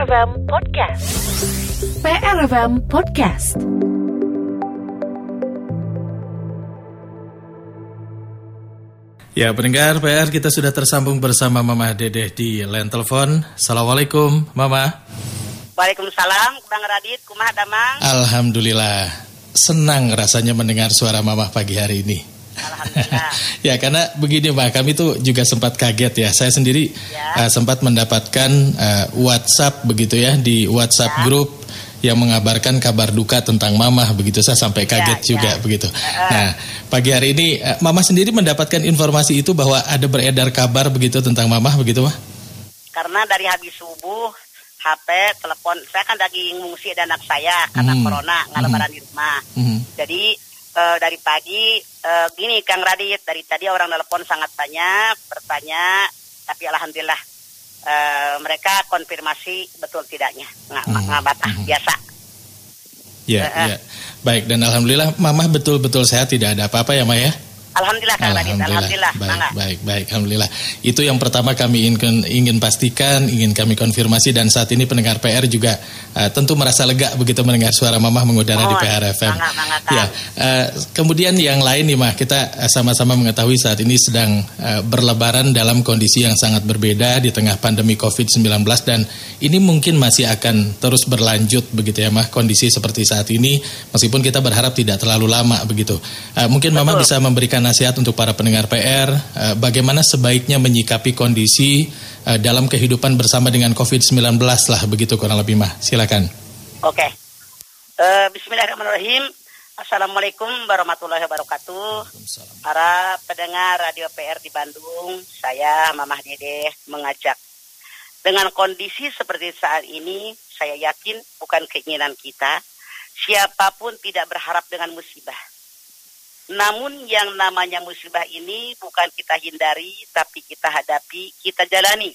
PRFM Podcast. PRFM Podcast. Ya, pendengar PR kita sudah tersambung bersama Mama Dedeh di line telepon. Assalamualaikum, Mama. Waalaikumsalam, Bang Radit, kumah damang. Alhamdulillah, senang rasanya mendengar suara Mama pagi hari ini. Alhamdulillah. ya karena begini Mbak, kami tuh juga sempat kaget ya. Saya sendiri ya. uh, sempat mendapatkan uh, WhatsApp begitu ya di WhatsApp ya. grup yang mengabarkan kabar duka tentang Mama begitu saya sampai ya, kaget ya, juga ya. begitu. Uh, nah pagi hari ini uh, Mama sendiri mendapatkan informasi itu bahwa ada beredar kabar begitu tentang Mama begitu mah? Karena dari habis subuh HP, telepon, saya kan lagi ngungsi ada anak saya karena hmm. corona nggak lebaran hmm. di rumah. Hmm. Jadi uh, dari pagi uh, gini Kang Radit dari tadi orang telepon sangat banyak bertanya tapi alhamdulillah uh, mereka konfirmasi betul tidaknya nggak hmm. batah hmm. biasa. Ya, uh, ya. Baik dan alhamdulillah Mama betul-betul sehat tidak ada apa-apa ya Maya. Alhamdulillah, Alhamdulillah. Alhamdulillah. Baik, baik, baik. Alhamdulillah. Itu yang pertama kami ingin ingin pastikan, ingin kami konfirmasi dan saat ini pendengar PR juga uh, tentu merasa lega begitu mendengar suara Mamah mengudara oh, di PR FM. ya. Uh, kemudian yang lain nih Mah, kita sama-sama mengetahui saat ini sedang uh, berlebaran dalam kondisi yang sangat berbeda di tengah pandemi Covid-19 dan ini mungkin masih akan terus berlanjut begitu ya Mah kondisi seperti saat ini meskipun kita berharap tidak terlalu lama begitu. Uh, mungkin Betul. Mama bisa memberikan nasihat untuk para pendengar PR, uh, eh, bagaimana sebaiknya menyikapi kondisi uh, dalam kehidupan bersama dengan COVID-19 lah, begitu kurang lebih mah. Silakan. Oke. Okay. Uh, eh, Bismillahirrahmanirrahim. Assalamualaikum warahmatullahi wabarakatuh. Para pendengar Radio PR di Bandung, saya Mamah Dede mengajak. Dengan kondisi seperti saat ini, saya yakin bukan keinginan kita, siapa pun tidak berharap dengan musibah namun yang namanya musibah ini bukan kita hindari, tapi kita hadapi, kita jalani.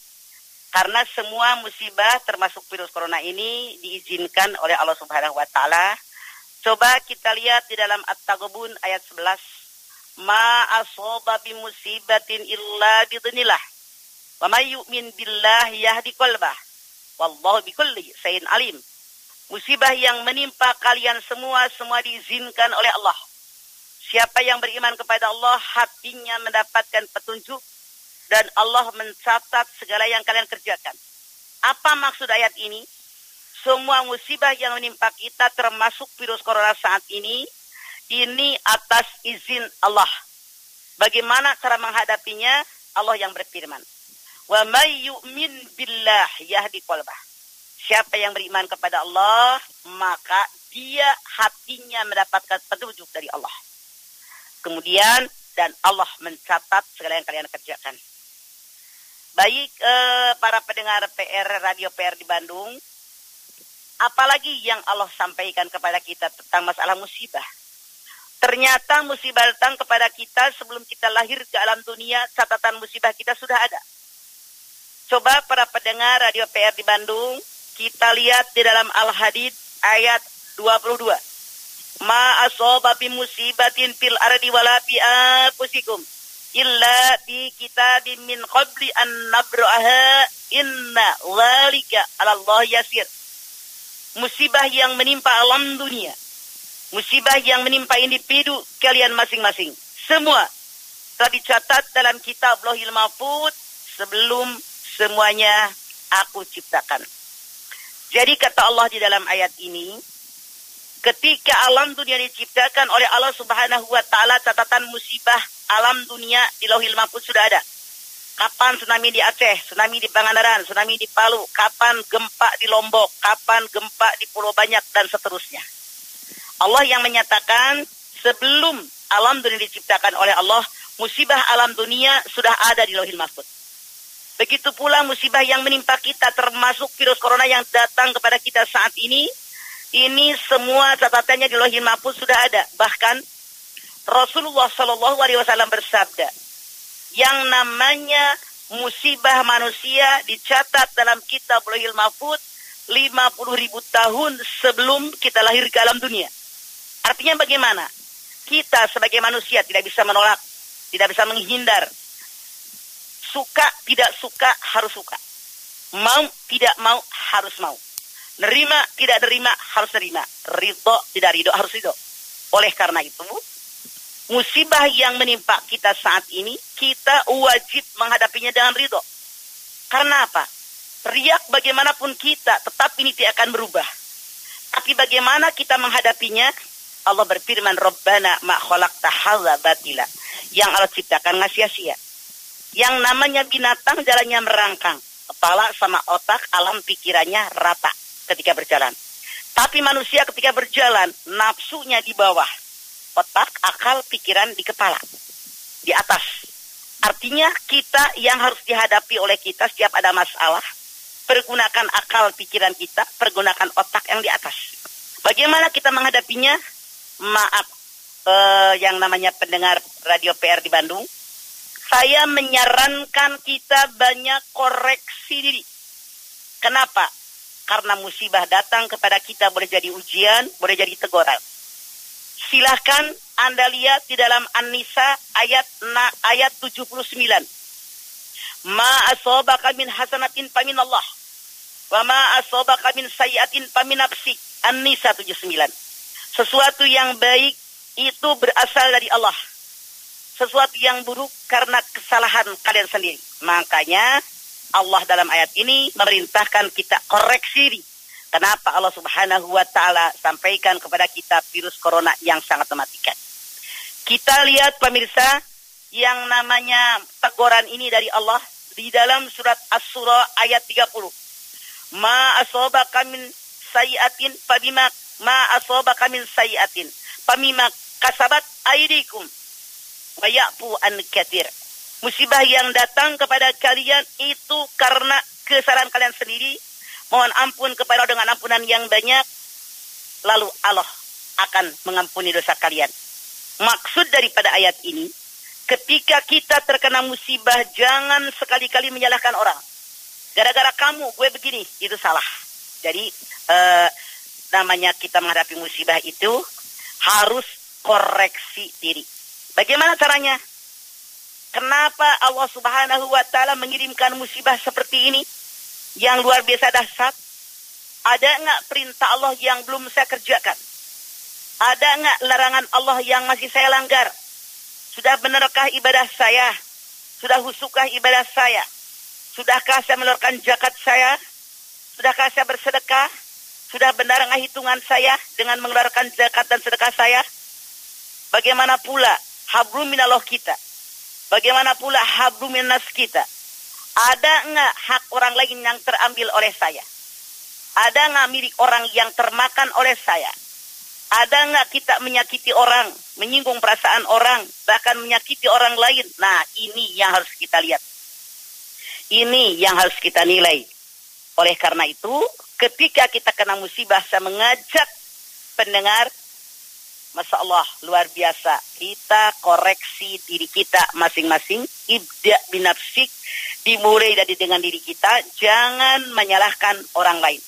Karena semua musibah termasuk virus corona ini diizinkan oleh Allah Subhanahu wa taala. Coba kita lihat di dalam At-Taghabun ayat 11. Ma asaba bi musibatin illa bidznillah. Wa may yu'min billah yahdi qalbah. Wallahu bikulli sayin alim. Musibah yang menimpa kalian semua semua diizinkan oleh Allah Siapa yang beriman kepada Allah, hatinya mendapatkan petunjuk dan Allah mencatat segala yang kalian kerjakan. Apa maksud ayat ini? Semua musibah yang menimpa kita termasuk virus corona saat ini, ini atas izin Allah. Bagaimana cara menghadapinya? Allah yang berfirman. Wa may yu'min billah yahdi qalbah. Siapa yang beriman kepada Allah, maka dia hatinya mendapatkan petunjuk dari Allah. Kemudian dan Allah mencatat segala yang kalian kerjakan. Baik eh, para pendengar PR Radio PR di Bandung, apalagi yang Allah sampaikan kepada kita tentang masalah musibah. Ternyata musibah datang kepada kita sebelum kita lahir ke alam dunia, catatan musibah kita sudah ada. Coba para pendengar Radio PR di Bandung, kita lihat di dalam Al-Hadid ayat 22 ma asaba bi musibatin fil ardi wala fi anfusikum illa fi kitabim min qabli an nabraha inna dzalika 'ala Allah yasir. Musibah yang menimpa alam dunia musibah yang menimpa individu kalian masing-masing semua telah dicatat dalam kitab Lohil Mahfud sebelum semuanya aku ciptakan. Jadi kata Allah di dalam ayat ini Ketika alam dunia diciptakan oleh Allah Subhanahu wa taala catatan musibah alam dunia di Lauhil Mahfuz sudah ada. Kapan tsunami di Aceh, tsunami di Pangandaran, tsunami di Palu, kapan gempa di Lombok, kapan gempa di Pulau Banyak dan seterusnya. Allah yang menyatakan sebelum alam dunia diciptakan oleh Allah, musibah alam dunia sudah ada di Lauhil Mahfuz. Begitu pula musibah yang menimpa kita termasuk virus corona yang datang kepada kita saat ini ini semua catatannya di Lohil Mahfuz sudah ada. Bahkan Rasulullah Shallallahu Alaihi Wasallam bersabda, yang namanya musibah manusia dicatat dalam kitab Lohil Mahfuz 50 ribu tahun sebelum kita lahir ke alam dunia. Artinya bagaimana? Kita sebagai manusia tidak bisa menolak, tidak bisa menghindar. Suka, tidak suka, harus suka. Mau tidak mau harus mau. Nerima tidak nerima harus nerima. Ridho tidak ridho harus ridho. Oleh karena itu, musibah yang menimpa kita saat ini, kita wajib menghadapinya dengan ridho. Karena apa? Riak bagaimanapun kita, tetap ini tidak akan berubah. Tapi bagaimana kita menghadapinya? Allah berfirman, Rabbana ma khalaqta batila. Yang Allah ciptakan nggak sia-sia. Yang namanya binatang jalannya merangkang. Kepala sama otak, alam pikirannya rata ketika berjalan. Tapi manusia ketika berjalan, nafsunya di bawah. Otak, akal, pikiran di kepala. Di atas. Artinya kita yang harus dihadapi oleh kita setiap ada masalah. Pergunakan akal pikiran kita, pergunakan otak yang di atas. Bagaimana kita menghadapinya? Maaf, eh, yang namanya pendengar radio PR di Bandung saya menyarankan kita banyak koreksi diri. Kenapa? Karena musibah datang kepada kita boleh jadi ujian, boleh jadi teguran. Silahkan Anda lihat di dalam An-Nisa ayat na, ayat 79. Ma asobaka min hasanatin pamin Allah. Wa ma asobaka min sayiatin pamin nafsi. An-Nisa 79. Sesuatu yang baik itu berasal dari Allah sesuatu yang buruk karena kesalahan kalian sendiri. Makanya Allah dalam ayat ini memerintahkan kita koreksi. Kenapa Allah Subhanahu wa taala sampaikan kepada kita virus corona yang sangat mematikan. Kita lihat pemirsa yang namanya teguran ini dari Allah di dalam surat As-Surah ayat 30. Ma asabaka min sayiatin fabima ma asabaka min sayiatin kasabat aidikum wayafu an katir. Musibah yang datang kepada kalian itu karena kesalahan kalian sendiri. Mohon ampun kepada dengan ampunan yang banyak. Lalu Allah akan mengampuni dosa kalian. Maksud daripada ayat ini, ketika kita terkena musibah, jangan sekali-kali menyalahkan orang. Gara-gara kamu, gue begini, itu salah. Jadi, eh, namanya kita menghadapi musibah itu harus koreksi diri. Bagaimana caranya? Kenapa Allah Subhanahu wa taala mengirimkan musibah seperti ini yang luar biasa dahsyat? Ada enggak perintah Allah yang belum saya kerjakan? Ada enggak larangan Allah yang masih saya langgar? Sudah benarkah ibadah saya? Sudah husukah ibadah saya? Sudahkah saya mengeluarkan zakat saya? Sudahkah saya bersedekah? Sudah benar enggak hitungan saya dengan mengeluarkan zakat dan sedekah saya? Bagaimana pula hablu minallah kita. Bagaimana pula hablu minas kita. Ada enggak hak orang lain yang terambil oleh saya? Ada enggak milik orang yang termakan oleh saya? Ada enggak kita menyakiti orang, menyinggung perasaan orang, bahkan menyakiti orang lain? Nah, ini yang harus kita lihat. Ini yang harus kita nilai. Oleh karena itu, ketika kita kena musibah, saya mengajak pendengar Masya Allah, luar biasa. Kita koreksi diri kita masing-masing. Ibda binafsik. Dimulai dari dengan diri kita. Jangan menyalahkan orang lain.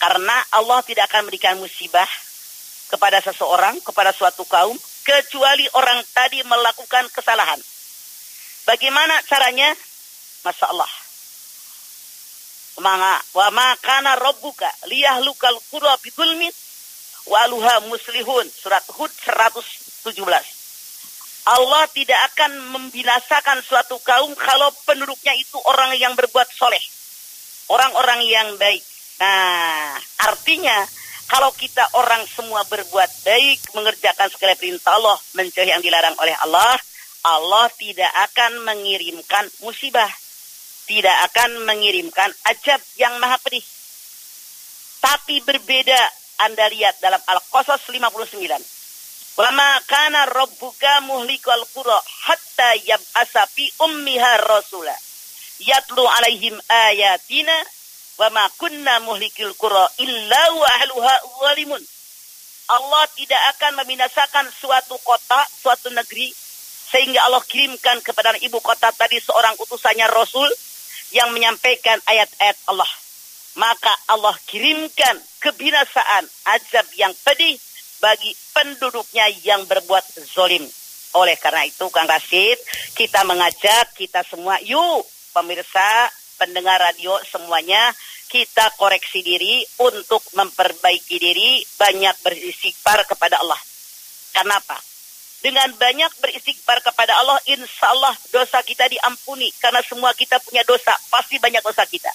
Karena Allah tidak akan memberikan musibah kepada seseorang, kepada suatu kaum. Kecuali orang tadi melakukan kesalahan. Bagaimana caranya? Masya Allah. Wa makana robbuka liyahlukal qura bidulmin waluha muslihun. Surat Hud 117 Allah tidak akan membinasakan suatu kaum kalau penduduknya itu orang yang berbuat soleh. Orang-orang yang baik. Nah artinya kalau kita orang semua berbuat baik mengerjakan segala perintah Allah mencari yang dilarang oleh Allah Allah tidak akan mengirimkan musibah. Tidak akan mengirimkan ajab yang maha pedih. Tapi berbeda anda lihat dalam Al-Qasas 59. Wama kana rabbuka muhlikal qura hatta yab'asa fi ummiha rasula yatlu alaihim ayatina wama kunna muhlikil qura illa wa ahluha zalimun. Allah tidak akan membinasakan suatu kota, suatu negeri sehingga Allah kirimkan kepada ibu kota tadi seorang utusannya Rasul yang menyampaikan ayat-ayat Allah maka Allah kirimkan kebinasaan azab yang pedih bagi penduduknya yang berbuat zolim. Oleh karena itu Kang Rasid, kita mengajak kita semua, yuk pemirsa, pendengar radio semuanya kita koreksi diri untuk memperbaiki diri, banyak beristighfar kepada Allah. Kenapa? Dengan banyak beristighfar kepada Allah, insya Allah dosa kita diampuni. Karena semua kita punya dosa, pasti banyak dosa kita.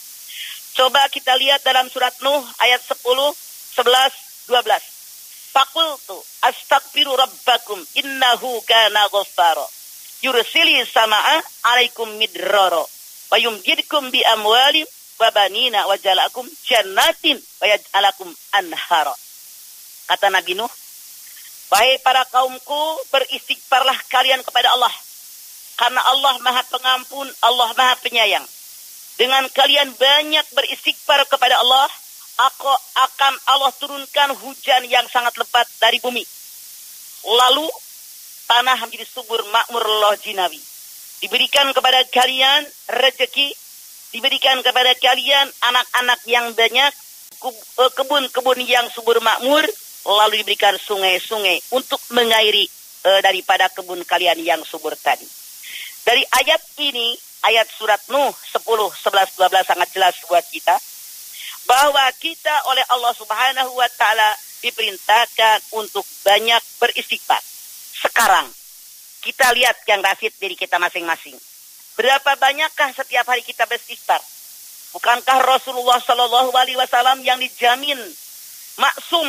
Coba kita lihat dalam surat Nuh ayat 10, 11, 12. Fakultu astagfiru rabbakum innahu kana ghaffara. Yursili sama'a alaikum midrara. Wa yumjidkum bi amwalim wabanina wajalakum jannatin wajalakum anhara. Kata Nabi Nuh, Wahai para kaumku, beristighfarlah kalian kepada Allah. Karena Allah maha pengampun, Allah maha penyayang. Dengan kalian banyak beristighfar kepada Allah, aku akan Allah turunkan hujan yang sangat lebat dari bumi. Lalu tanah menjadi subur makmur Allah jinawi. Diberikan kepada kalian rezeki diberikan kepada kalian anak-anak yang banyak, eh, kebun-kebun yang subur makmur, lalu diberikan sungai-sungai untuk mengairi uh, daripada kebun kalian yang subur tadi. Dari ayat ini, ayat surat Nuh 10, 11, 12 sangat jelas buat kita, bahwa kita oleh Allah Subhanahu wa taala diperintahkan untuk banyak beristighfar. Sekarang kita lihat yang rasid diri kita masing-masing. Berapa banyakkah setiap hari kita beristighfar? Bukankah Rasulullah Shallallahu Alaihi Wasallam yang dijamin maksum,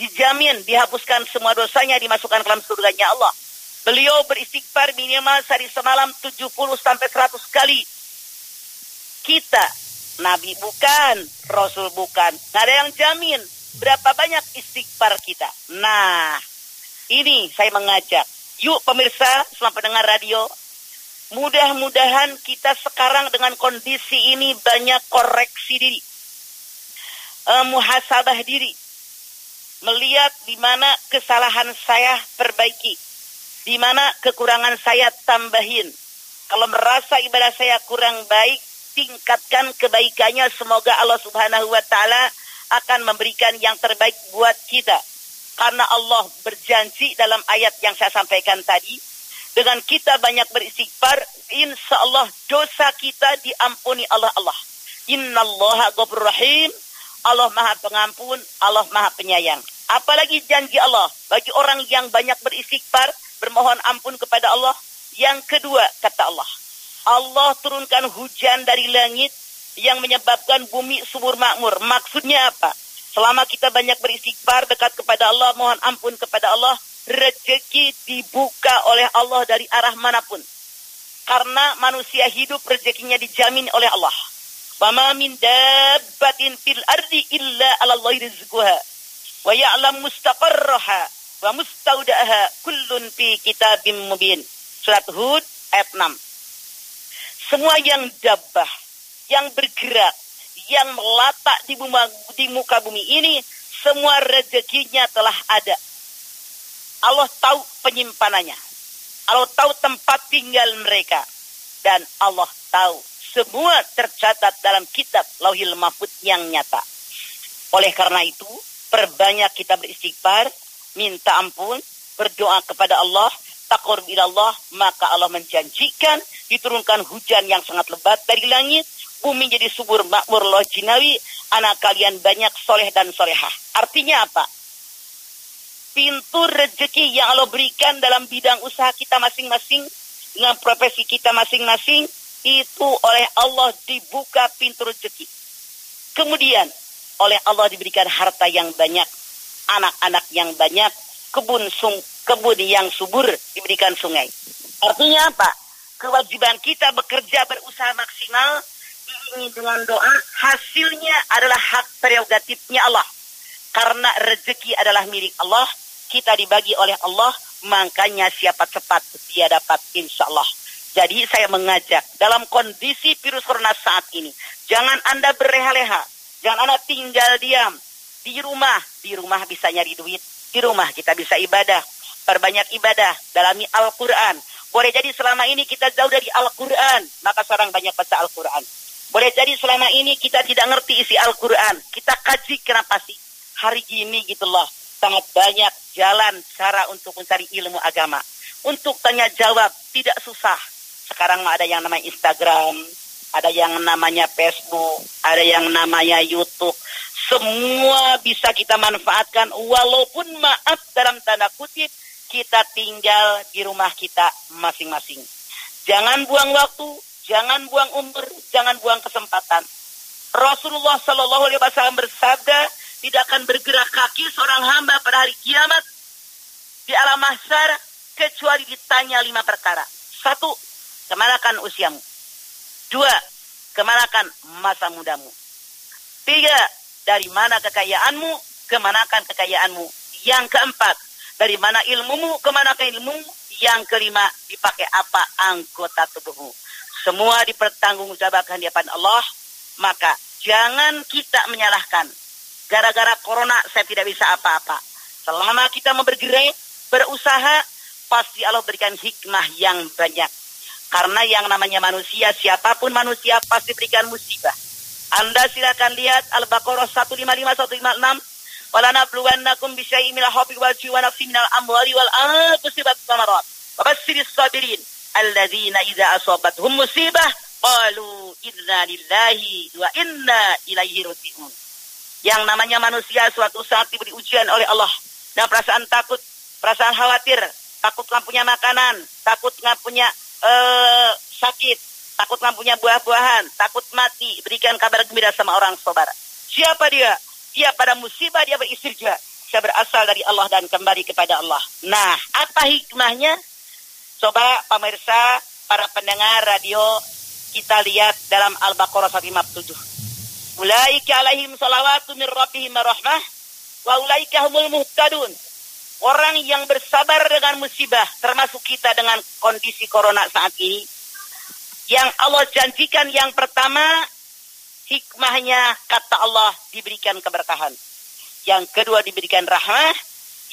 dijamin dihapuskan semua dosanya, dimasukkan ke dalam surganya Allah. Beliau beristighfar minimal sehari semalam 70 sampai 100 kali. Kita, Nabi bukan, Rasul bukan. Nggak ada yang jamin berapa banyak istighfar kita. Nah, ini saya mengajak. Yuk pemirsa, selama pendengar radio, Mudah-mudahan kita sekarang dengan kondisi ini banyak koreksi diri. Uh, muhasabah diri. Melihat di mana kesalahan saya perbaiki. Di mana kekurangan saya tambahin. Kalau merasa ibadah saya kurang baik, tingkatkan kebaikannya. Semoga Allah subhanahu wa ta'ala akan memberikan yang terbaik buat kita. Karena Allah berjanji dalam ayat yang saya sampaikan tadi, dengan kita banyak beristighfar, insya Allah dosa kita diampuni Allah Allah. Inna Allah rahim. Allah maha pengampun, Allah maha penyayang. Apalagi janji Allah bagi orang yang banyak beristighfar, bermohon ampun kepada Allah. Yang kedua, kata Allah. Allah turunkan hujan dari langit yang menyebabkan bumi subur makmur. Maksudnya apa? Selama kita banyak beristighfar dekat kepada Allah, mohon ampun kepada Allah, rezeki dibuka oleh Allah dari arah mana pun. Karena manusia hidup rezekinya dijamin oleh Allah. Wa min dabbatin fil ardi illa 'ala Allahi rizquha wa ya'lam mustaqarraha wa mustaudaha kullun fi kitabim mubin. Surat Hud ayat 6. Semua yang dabbah, yang bergerak, yang melatak di, di muka bumi ini, semua rezekinya telah ada Allah tahu penyimpanannya. Allah tahu tempat tinggal mereka. Dan Allah tahu semua tercatat dalam kitab lauhil mahfud yang nyata. Oleh karena itu, perbanyak kita beristighfar, minta ampun, berdoa kepada Allah, takor Allah, maka Allah menjanjikan diturunkan hujan yang sangat lebat dari langit, bumi jadi subur makmur loh jinawi, anak kalian banyak soleh dan solehah. Artinya apa? pintu rezeki yang Allah berikan dalam bidang usaha kita masing-masing dengan profesi kita masing-masing itu oleh Allah dibuka pintu rezeki. Kemudian oleh Allah diberikan harta yang banyak, anak-anak yang banyak, kebun sung, kebun yang subur diberikan sungai. Artinya apa? Kewajiban kita bekerja berusaha maksimal ini dengan doa hasilnya adalah hak prerogatifnya Allah. Karena rezeki adalah milik Allah, kita dibagi oleh Allah, makanya siapa cepat dia dapat insya Allah. Jadi saya mengajak dalam kondisi virus corona saat ini, jangan Anda berleha-leha, jangan Anda tinggal diam di rumah. Di rumah bisa nyari duit, di rumah kita bisa ibadah, perbanyak ibadah, dalami Al-Quran. Boleh jadi selama ini kita jauh dari Al-Quran, maka sekarang banyak baca Al-Quran. Boleh jadi selama ini kita tidak ngerti isi Al-Quran, kita kaji kenapa sih hari gini gitu loh sangat banyak jalan cara untuk mencari ilmu agama. Untuk tanya jawab tidak susah. Sekarang ada yang namanya Instagram, ada yang namanya Facebook, ada yang namanya YouTube. Semua bisa kita manfaatkan walaupun maaf dalam tanda kutip kita tinggal di rumah kita masing-masing. Jangan buang waktu, jangan buang umur, jangan buang kesempatan. Rasulullah Shallallahu Alaihi Wasallam bersabda, tidak akan bergerak kaki seorang hamba pada hari kiamat di alam mahsyar kecuali ditanya lima perkara. Satu, kemanakan usiamu? Dua, kemanakan masa mudamu? Tiga, dari mana kekayaanmu? Kemanakan kekayaanmu? Yang keempat, dari mana ilmumu? Kemanakan ilmumu? Yang kelima, dipakai apa anggota tubuhmu? Semua dipertanggungjawabkan di hadapan Allah. Maka jangan kita menyalahkan. Gara-gara corona saya tidak bisa apa-apa. Selama kita mau bergerak, berusaha, pasti Allah berikan hikmah yang banyak. Karena yang namanya manusia, siapa pun manusia pasti berikan musibah. Anda silakan lihat Al-Baqarah 155 156 wala nabluwannakum bisyai'in minal khawfi wal ju'i wa nafsin minal amwali wal anfusi wat thamarat. Wa basyirish sabirin alladzina idza asabathum musibah qalu inna lillahi wa inna ilaihi raji'un. Yang namanya manusia suatu saat diberi ujian oleh Allah dan perasaan takut, perasaan khawatir, takut nggak punya makanan, takut nggak punya uh, sakit, takut nggak punya buah-buahan, takut mati, berikan kabar gembira sama orang saudara. Siapa dia? Dia pada musibah dia beristirja. Saya berasal dari Allah dan kembali kepada Allah. Nah, apa hikmahnya? Coba pemirsa, para pendengar radio, kita lihat dalam Al-Baqarah 157. Ulaika alaihim salawatu min rabbihim rahmah wa ulaika humul muhtadun. Orang yang bersabar dengan musibah, termasuk kita dengan kondisi corona saat ini, yang Allah janjikan yang pertama, hikmahnya kata Allah diberikan keberkahan. Yang kedua diberikan rahmah,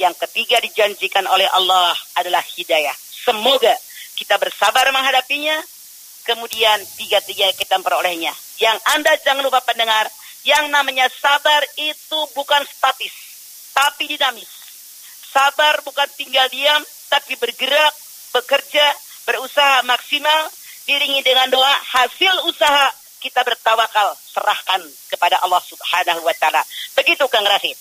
yang ketiga dijanjikan oleh Allah adalah hidayah. Semoga kita bersabar menghadapinya, kemudian tiga-tiga kita memperolehnya. Yang Anda jangan lupa pendengar, yang namanya sabar itu bukan statis, tapi dinamis. Sabar bukan tinggal diam, tapi bergerak, bekerja, berusaha maksimal, diringi dengan doa, hasil usaha kita bertawakal, serahkan kepada Allah Subhanahu wa taala. Begitu Kang Rasid.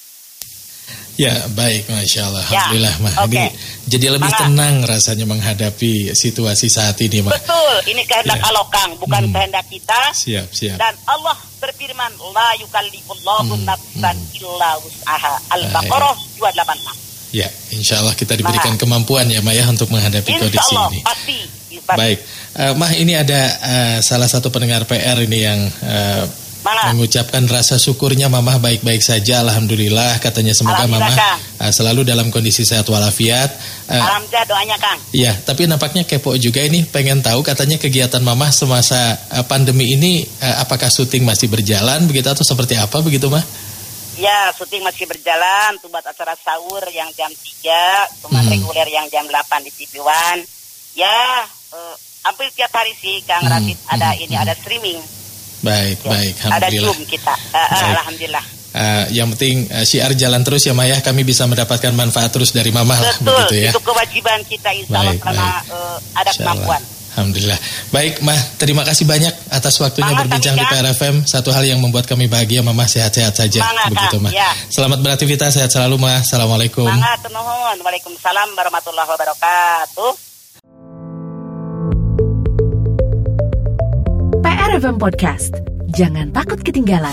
Ya baik, masya Allah, ya, alhamdulillah mah. Okay. Jadi lebih Maka, tenang rasanya menghadapi situasi saat ini mah. Betul, ini kehendak ya. Allah Kang, bukan hmm. kehendak kita. Siap, siap. Dan Allah berfirman, la yukallifullahu hmm. nafsan hmm. illa wus'aha. Al-Baqarah 286. Ya, insya Allah kita diberikan Mah. kemampuan ya Maya untuk menghadapi insya kondisi Allah, ini. Pasti, pasti. Baik, uh, Mah ini ada uh, salah satu pendengar PR ini yang uh, mengucapkan rasa syukurnya Mamah baik-baik saja, Alhamdulillah. Katanya semoga Mamah uh, selalu dalam kondisi sehat walafiat. Uh, Alhamdulillah doanya Kang. Iya, tapi nampaknya kepo juga ini pengen tahu katanya kegiatan Mamah semasa uh, pandemi ini uh, apakah syuting masih berjalan begitu atau seperti apa begitu Mah? Ya, syuting masih berjalan buat acara sahur yang jam 3, cuma hmm. reguler yang jam 8 di TV One. Ya, uh, hampir tiap hari sih Kang hmm. Rafid ada hmm. ini, ada streaming. Baik, ya. baik, Ada Zoom kita. Uh, alhamdulillah. Uh, yang penting uh, syiar jalan terus ya Maya kami bisa mendapatkan manfaat terus dari Mama lah begitu ya. Itu kewajiban kita insya Allah karena uh, ada kemampuan. Alhamdulillah. Baik, Mah, terima kasih banyak atas waktunya Mama, berbincang di PRFM. Satu hal yang membuat kami bahagia, Mama sehat-sehat saja. Mama, Begitu, Mah. Ya. Selamat beraktivitas, sehat selalu, Mah. Assalamualaikum. Waalaikumsalam warahmatullahi wabarakatuh. PRFM Podcast. Jangan takut ketinggalan.